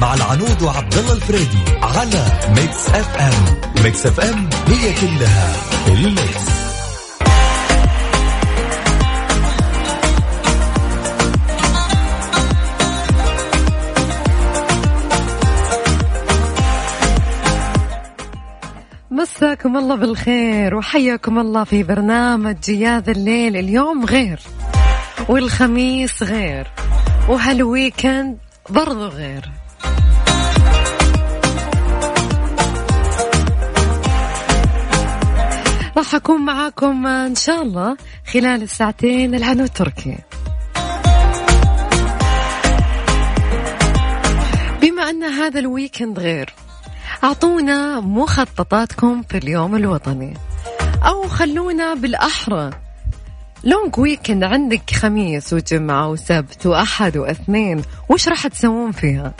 مع العنود وعبد الله الفريدي على Mix FM Mix FM هي كلها ال mix. مساكم الله بالخير وحياكم الله في برنامج يا ذا الليل. اليوم غير والخميس غير وهال weekend برضو غير. راح أكون معاكم إن شاء الله خلال الساعتين العنود التركي بما أن هذا ال weekend غير أعطونا مخططاتكم في اليوم الوطني. أو خلونا بالأحرى. لونج ويكند عندك خميس وجمعة وسبت وأحد واثنين وش راح تسوون فيها؟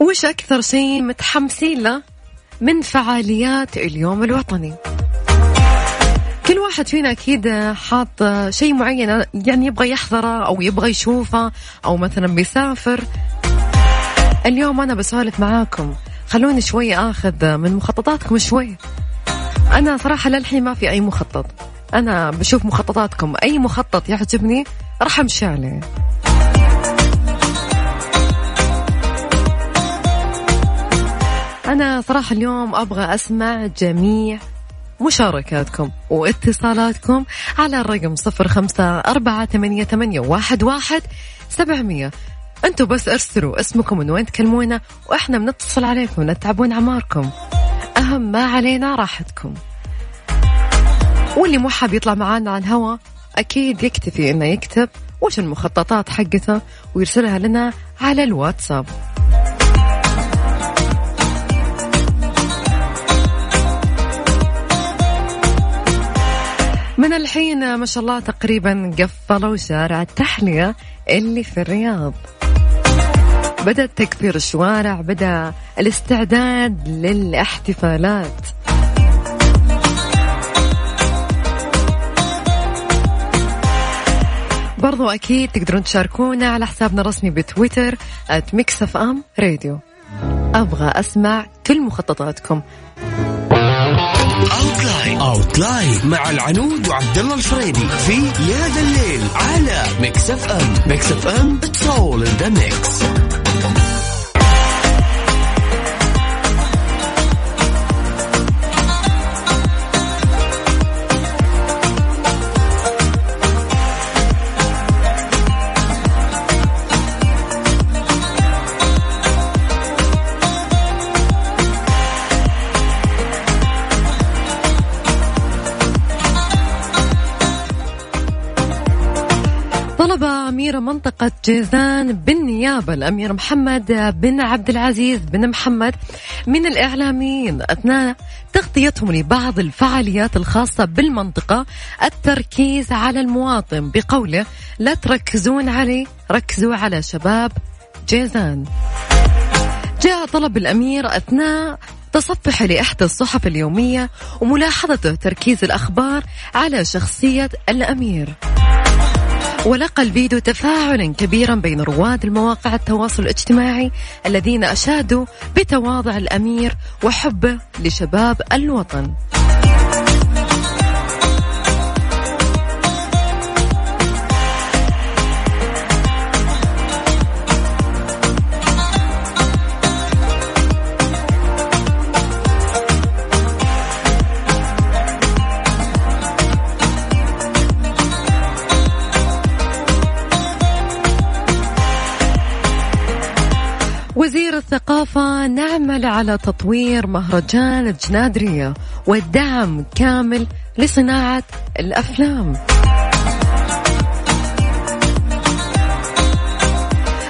وش أكثر شيء متحمسين له؟ من فعاليات اليوم الوطني. كل واحد فينا أكيد حاط شيء معين يعني يبغى يحضره أو يبغى يشوفه أو مثلا بيسافر. اليوم أنا بسولف معاكم. خلوني شوي آخذ من مخططاتكم شوي. أنا صراحة للحين ما في أي مخطط. أنا بشوف مخططاتكم. أي مخطط يعجبني راح أمشي عليه. أنا صراحة اليوم أبغى أسمع جميع مشاركاتكم واتصالاتكم على الرقم صفر خمسة أربعة ثمانية, ثمانية واحد, واحد سبعمية. أنتوا بس ارسلوا اسمكم من وين تكلمونا وإحنا بنتصل عليكم نتعبون عماركم أهم ما علينا راحتكم. واللي مو حاب يطلع معانا على الهواء أكيد يكتفي إنه يكتب وش المخططات حقته ويرسلها لنا على الواتساب. الحين ما شاء الله تقريبا قفلوا شارع التحلية اللي في الرياض. بدأ تكبير الشوارع بدأ الاستعداد للاحتفالات. برضو أكيد تقدرون تشاركونا على حسابنا الرسمي بتويتر راديو أبغى أسمع كل مخططاتكم. outline outline مع العنود وعبد الله الفريدي في يا ذا الليل على Mix FM Mix FM it's all in the mix أمير منطقة جيزان بالنيابة الأمير محمد بن عبد العزيز بن محمد من الإعلاميين أثناء تغطيتهم لبعض الفعاليات الخاصة بالمنطقة التركيز على المواطن بقوله لا تركزون عليه ركزوا على شباب جيزان. جاء طلب الأمير أثناء تصفح لإحدى الصحف اليومية وملاحظته تركيز الأخبار على شخصية الأمير. ولقى الفيديو تفاعلا كبيرا بين رواد المواقع التواصل الاجتماعي الذين أشادوا بتواضع الأمير وحبه لشباب الوطن. على تطوير مهرجان الجنادرية والدعم كامل لصناعة الأفلام.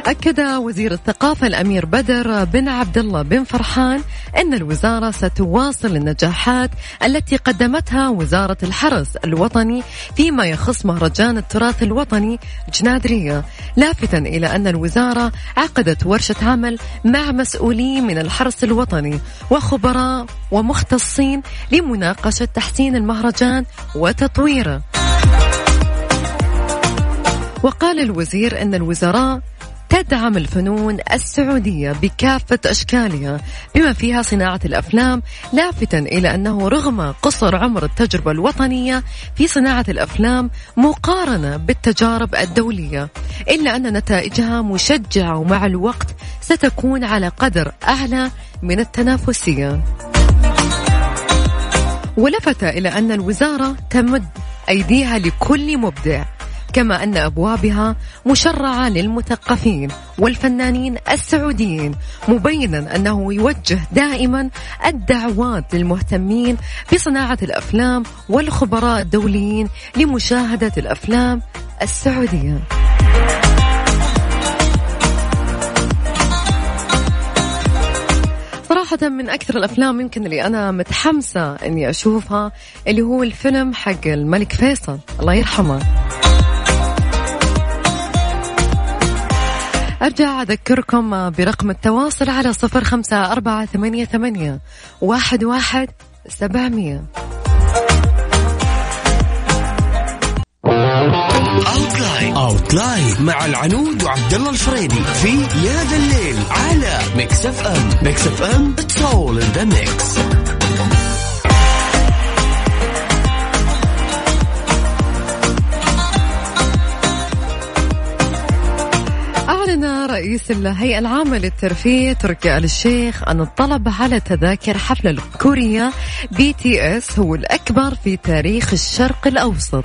أكد وزير الثقافة الأمير بدر بن عبد الله بن فرحان أن الوزارة ستواصل النجاحات التي قدمتها وزارة الحرس الوطني فيما يخص مهرجان التراث الوطني جنادرية. لافتا إلى أن الوزارة عقدت ورشة عمل مع مسؤولين من الحرس الوطني وخبراء ومختصين لمناقشة تحسين المهرجان وتطويره. وقال الوزير أن الوزراء تدعم الفنون السعودية بكافة أشكالها بما فيها صناعة الأفلام لافتا إلى أنه رغم قصر عمر التجربة الوطنية في صناعة الأفلام مقارنة بالتجارب الدولية إلا أن نتائجها مشجعة ومع الوقت ستكون على قدر أعلى من التنافسية. ولفت إلى أن الوزارة تمد أيديها لكل مبدع كما أن أبوابها مشرعة للمثقفين والفنانين السعوديين مبينا أنه يوجه دائما الدعوات للمهتمين بصناعة الأفلام والخبراء الدوليين لمشاهدة الأفلام السعودية. صراحة من أكثر الأفلام يمكن اللي أنا متحمسة إني أشوفها اللي هو الفيلم حق الملك فيصل الله يرحمه. أرجع أذكركم برقم التواصل على صفر خمسة أربعة ثمانية, ثمانية واحد, واحد سبعمية. outline مع العنود وعبد الله الفريدي في يا ذا الليل على Mix FM Mix FM it's all in the mix رئيس الهيئة العامة للترفيه تركي آل الشيخ أن الطلب على تذاكر حفلة الكورية BTS هو الأكبر في تاريخ الشرق الأوسط.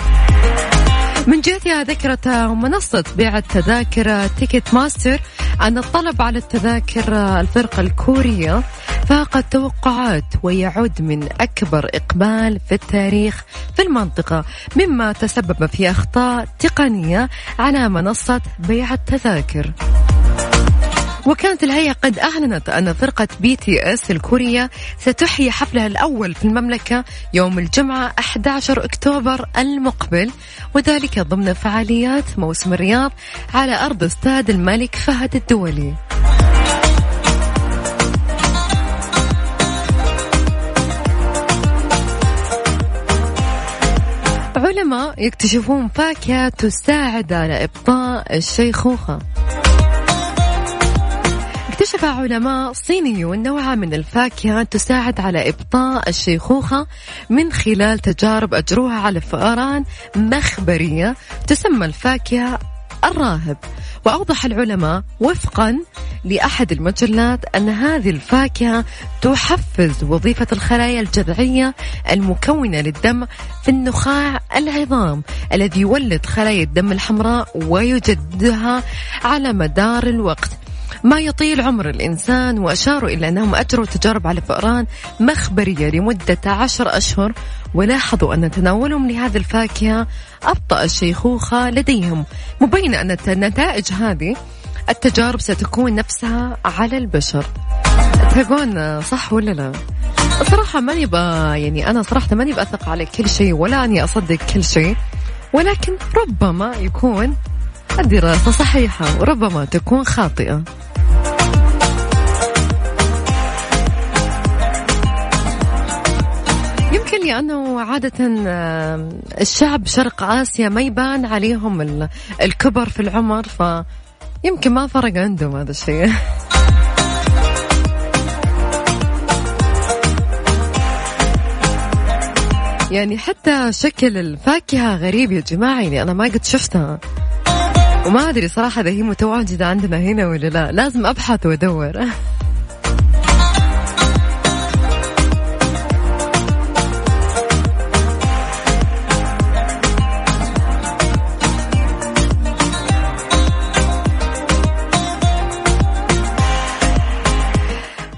من جهتها ذكرت منصة بيع التذاكر Ticketmaster أن الطلب على التذاكر الفرقة الكورية فاق التوقعات ويعد من أكبر إقبال في التاريخ في المنطقة مما تسبب في أخطاء تقنية على منصة بيع التذاكر. وكانت الهيئة قد أعلنت أن فرقة BTS الكورية ستحيي حفلها الأول في المملكة يوم الجمعة 11 أكتوبر المقبل وذلك ضمن فعاليات موسم الرياض على أرض استاد الملك فهد الدولي. علماء يكتشفون فاكهة تساعد على إبطاء الشيخوخة. اكتشف علماء صينيون نوعا من الفاكهة تساعد على إبطاء الشيخوخة من خلال تجارب أجروها على فئران مخبرية تسمى الفاكهة الراهب. وأوضح العلماء وفقا لأحد المجلات أن هذه الفاكهة تحفز وظيفة الخلايا الجذعية المكونة للدم في النخاع العظام الذي يولد خلايا الدم الحمراء ويجددها على مدار الوقت. ما يطيل عمر الإنسان وأشاروا إلى أنهم أجروا تجارب على فئران مخبرية لمدة عشر أشهر ولاحظوا أن تناولهم لهذه الفاكهة أبطأ الشيخوخة لديهم مبينة أن النتائج هذه التجارب ستكون نفسها على البشر تقول صح ولا لا؟ صراحة ماني يعني أنا صراحة ماني بأثق على كل شيء ولا أني أصدق كل شيء ولكن ربما يكون الدراسة صحيحة وربما تكون خاطئة يمكن لأنه عادة الشعب شرق آسيا ما يبان عليهم الكبر في العمر فيمكن ما فرق عندهم هذا الشيء. يعني حتى شكل الفاكهة غريب يا جماعة يعني أنا ما قد شفتها. وما أدري صراحة إذا هي متواجدة عندنا هنا ولا لا لازم أبحث وأدور.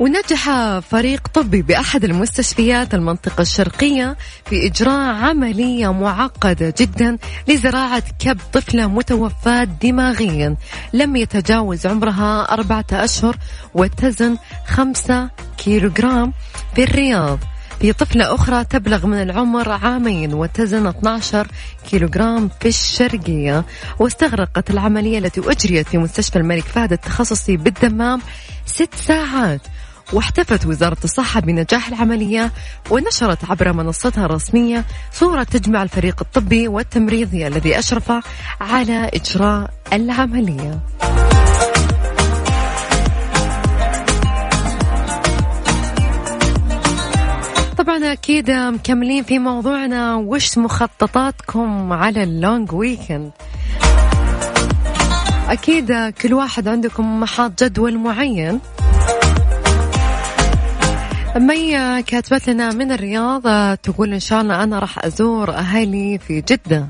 ونجح فريق طبي بأحد المستشفيات المنطقة الشرقية في إجراء عملية معقدة جدا لزراعة كبد طفلة متوفاة دماغيا. لم يتجاوز عمرها أربعة أشهر وتزن خمسة كيلوغرام في الرياض. في طفلة أخرى تبلغ من العمر عامين وتزن 12 كيلوغرام في الشرقية. واستغرقت العملية التي أجريت في مستشفى الملك فهد التخصصي بالدمام ست ساعات. واحتفت وزارة الصحة بنجاح العملية ونشرت عبر منصتها الرسمية صورة تجمع الفريق الطبي والتمريضي الذي أشرف على إجراء العملية. طبعا أكيد مكملين في موضوعنا وش مخططاتكم على اللونج ويكند أكيد كل واحد عندكم حاط جدول معين. مي كاتبت لنا من الرياض تقول إن شاء الله أنا راح أزور أهلي في جدة.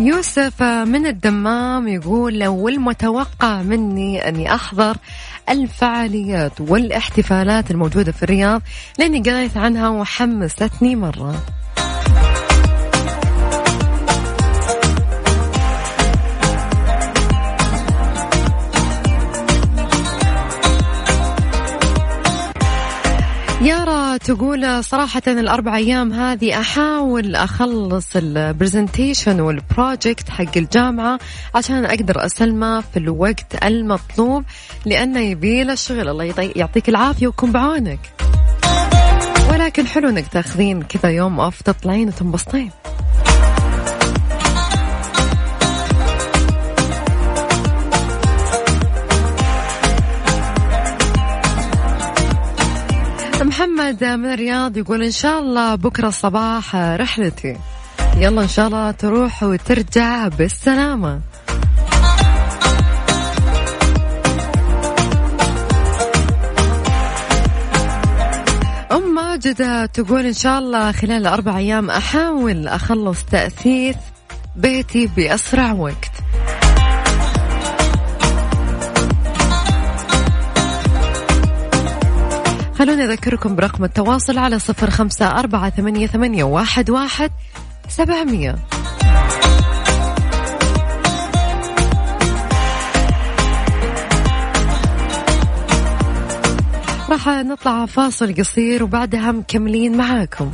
يوسف من الدمام يقول والمتوقع مني أني أحضر الفعاليات والاحتفالات الموجودة في الرياض لأني قريت عنها وحمستني مرة. تقول صراحة الأربع أيام هذه أحاول أخلص ال presentation وال project حق الجامعة عشان أقدر أسلمه في الوقت المطلوب لأنه يبيل الشغل. الله يعطيك العافية ويكون بعونك. ولكن حلو إنك تاخذين كذا يوم اوف تطلعين وتنبسطين. محمد من الرياض يقول إن شاء الله بكرة الصباح رحلتي. يلا إن شاء الله تروح وترجع بالسلامة. أم ماجدة تقول إن شاء الله خلال أربع أيام أحاول أخلص تأثيث بيتي بأسرع وقت. خلوني أذكركم برقم التواصل على صفر خمسة أربعة ثمانية, ثمانية واحد, واحد سبعمية. راح نطلع فاصل قصير وبعدها مكملين معاكم.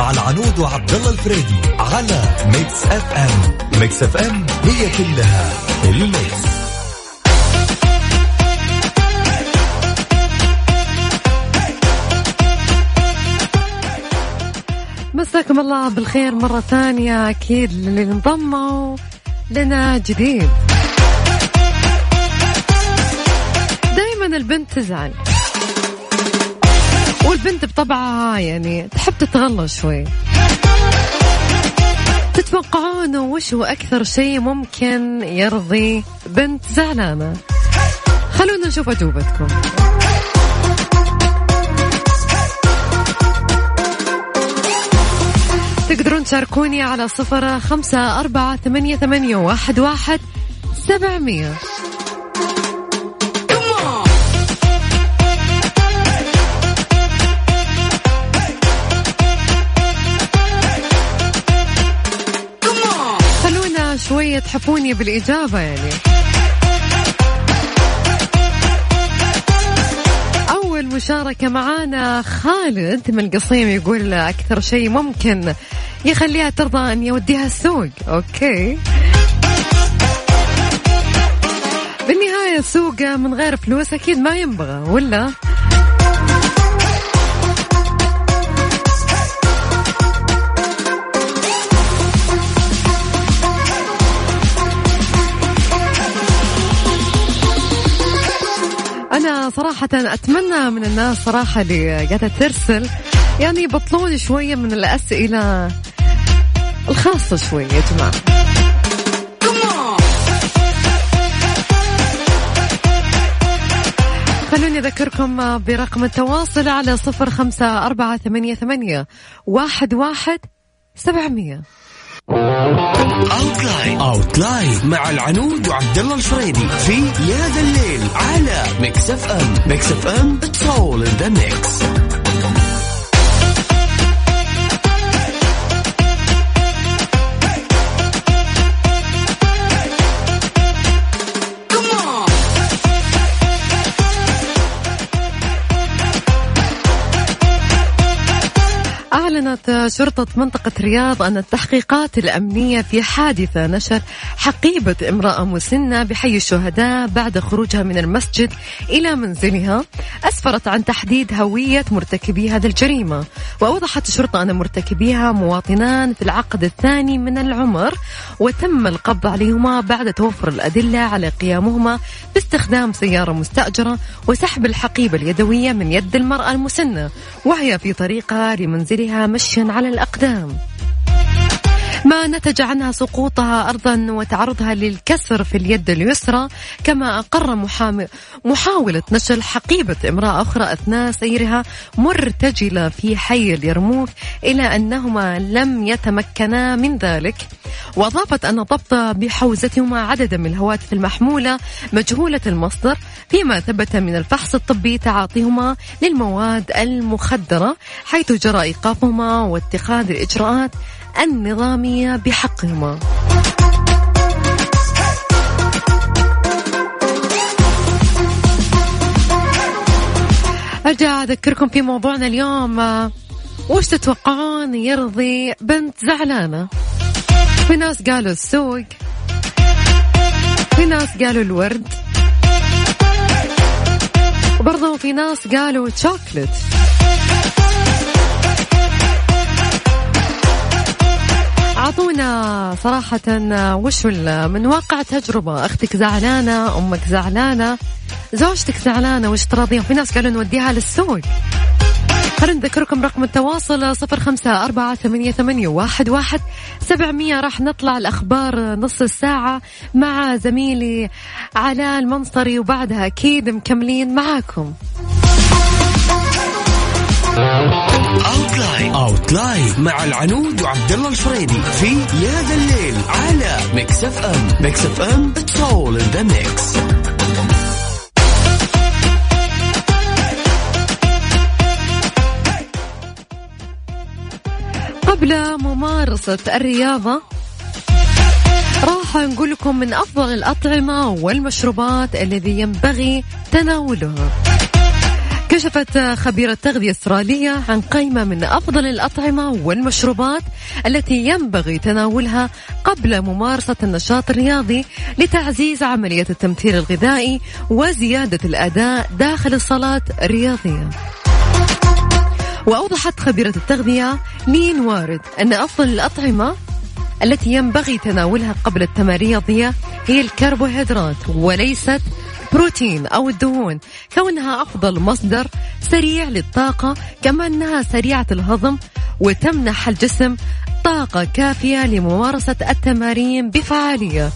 وعبد الله الفريدي على Mix FM. Mix FM هي كلها ال mix. مساكم الله بالخير مرة ثانية. أكيد اللي انضموا لنا جديد. دايما البنت تزعل. والبنت بطبعها يعني تحب تتغلى شوي. تتوقعون وش هو أكثر شيء ممكن يرضي بنت زعلانة؟ خلونا نشوف أجوبتكم. تقدرون تشاركوني على صفر خمسة أربعة ثمانية, ثمانية واحد, واحد سبعمية. شوية تحفوني بالإجابة يعني. أول مشاركة معانا خالد من القصيم يقول أكثر شيء ممكن يخليها ترضى أن يوديها السوق. أوكي. بالنهاية السوق من غير فلوس أكيد ما ينبغى ولا؟ صراحة أتمنى من الناس صراحة اللي قاعدة ترسل يعني يبطلون شوية من الأسئلة الخاصة شوية يا جماعة. خلوني أذكركم برقم التواصل على صفر خمسة أربعة ثمانية ثمانية واحد واحد سبعمية. Outline Outline مع العنود وعبد الله الفريدي في يا ذا الليل على Mix FM Mix FM it's all in the mix أعلنت شرطة منطقة رياض أن التحقيقات الأمنية في حادثة نشر حقيبة امرأة مسنة بحي الشهداء بعد خروجها من المسجد إلى منزلها أسفرت عن تحديد هوية مرتكبي هذه الجريمة. وأوضحت الشرطة أن مرتكبيها مواطنان في العقد الثاني من العمر وتم القبض عليهما بعد توفر الأدلة على قيامهما باستخدام سيارة مستأجرة وسحب الحقيبة اليدوية من يد المرأة المسنة وهي في طريقها لمنزلها مشيا على الأقدام. ما نتج عنها سقوطها أرضا وتعرضها للكسر في اليد اليسرى كما أقر محام... محاولة نشل حقيبة امرأة أخرى أثناء سيرها مرتجلة في حي اليرموك إلى أنهما لم يتمكنا من ذلك. وأضافت أن ضبط بحوزتهما عددا من الهواتف المحمولة مجهولة المصدر فيما ثبت من الفحص الطبي تعاطيهما للمواد المخدرة حيث جرى إيقافهما واتخاذ الإجراءات النظامية بحقهما. أرجع أذكركم في موضوعنا اليوم. وش تتوقعون يرضي بنت زعلانة؟ في ناس قالوا السوق. في ناس قالوا الورد. وبرضه في ناس قالوا تشوكلت أعطونا صراحة وش من واقع تجربة. أختك زعلانة أمك زعلانة زوجتك زعلانة وش تراضيها في ناس قالوا نوديها للسوق. خلينا نذكركم رقم التواصل صفر خمسة أربعة ثمانية, ثمانية واحد, واحد سبعمية. راح نطلع الأخبار نص الساعة مع زميلي علاء المنصري وبعدها أكيد مكملين معاكم. Outline Outline مع العنود وعبد الله الفريدي في يا ذا الليل على Mix FM Mix FM it's all in the mix قبل ممارسة الرياضة راح نقول لكم من أفضل الأطعمة والمشروبات الذي ينبغي تناولها. كشفت خبيرة تغذية استرالية عن قائمة من أفضل الأطعمة والمشروبات التي ينبغي تناولها قبل ممارسة النشاط الرياضي لتعزيز عملية التمثيل الغذائي وزيادة الأداء داخل الصلاة الرياضية. وأوضحت خبيرة التغذية لين وارد أن أفضل الأطعمة التي ينبغي تناولها قبل التمارين الرياضية هي الكربوهيدرات وليست بروتين أو الدهون. كونها أفضل مصدر سريع للطاقة كما أنها سريعة الهضم وتمنح الجسم طاقة كافية لممارسة التمارين بفعالية.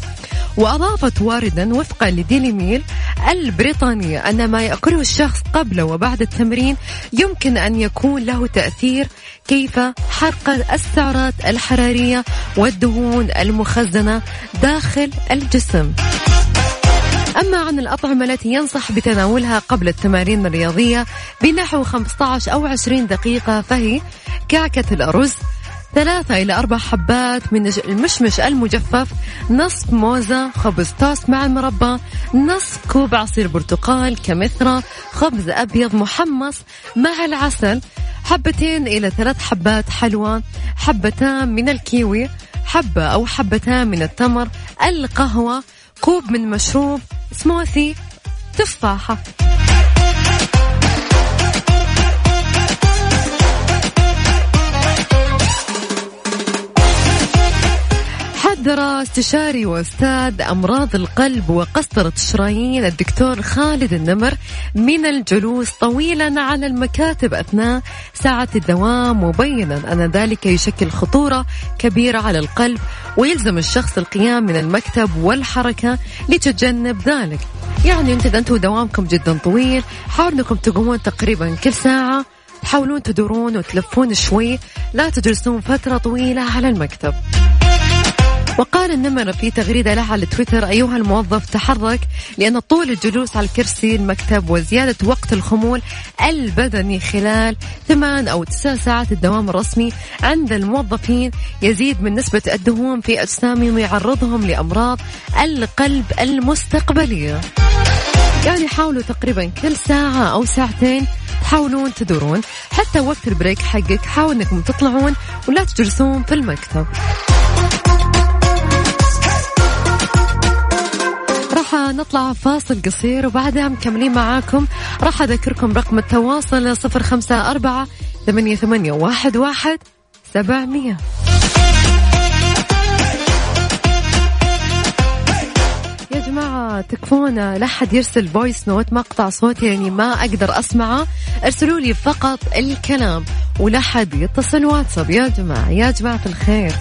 وأضافت واردا وفقا لديلي ميل البريطانية أن ما يأكله الشخص قبل وبعد التمرين يمكن أن يكون له تأثير كيف حرق السعرات الحرارية والدهون المخزنة داخل الجسم. أما عن الأطعمة التي ينصح بتناولها قبل التمارين الرياضية بنحو 15 أو 20 دقيقة فهي كعكة الأرز ثلاثة إلى أربع حبات من المشمش المجفف نصف موزة خبز توست مع المربى نصف كوب عصير برتقال كمثرى خبز أبيض محمص مع العسل حبتين إلى ثلاث حبات حلوى حبتان من الكيوي حبة أو حبتان من التمر القهوة كوب من مشروب سموثي تفاحة حذر استشاري وأستاذ أمراض القلب وقسطرة الشرايين الدكتور خالد النمر من الجلوس طويلا على المكاتب أثناء ساعة الدوام. مبينا أن ذلك يشكل خطورة كبيرة على القلب ويلزم الشخص القيام من المكتب والحركة لتجنب ذلك. يعني أنت إذا أنتم دوامكم جدا طويل حاولوا انكم تقومون تقريبا كل ساعة تحاولون تدورون وتلفون شوي لا تجلسون فترة طويلة على المكتب. وقال النمر في تغريدة له على تويتر أيها الموظف تحرك لأن طول الجلوس على الكرسي المكتب وزيادة وقت الخمول البدني خلال ثمان أو تسع ساعات الدوام الرسمي عند الموظفين يزيد من نسبة الدهون في أجسامهم ويعرضهم لأمراض القلب المستقبلية. يعني حاولوا تقريبا كل ساعة أو ساعتين تحاولون تدورون. حتى وقت ال break حقك حاول إنكم تطلعون ولا تجلسون في المكتب. نطلع فاصل قصير وبعدها مكملين معاكم. راح أذكركم رقم التواصل صفر خمسة أربعة ثمانية, ثمانية واحد, واحد سبعمية. يا جماعة تكفون لا حد يرسل voice note مقطع صوتي يعني ما أقدر أسمعه. ارسلوا لي فقط الكلام ولا حد يتصل واتساب. يا جماعة يا جماعة الخير.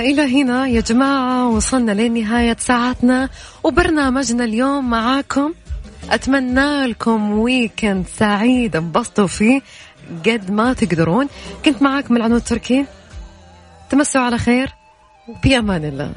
إلى هنا يا جماعة وصلنا لنهاية ساعتنا. وبرنامجنا اليوم معاكم. أتمنى لكم ويكند سعيد. انبسطوا فيه قد ما تقدرون. كنت معاكم العنود تركي تمسوا على خير. في أمان الله.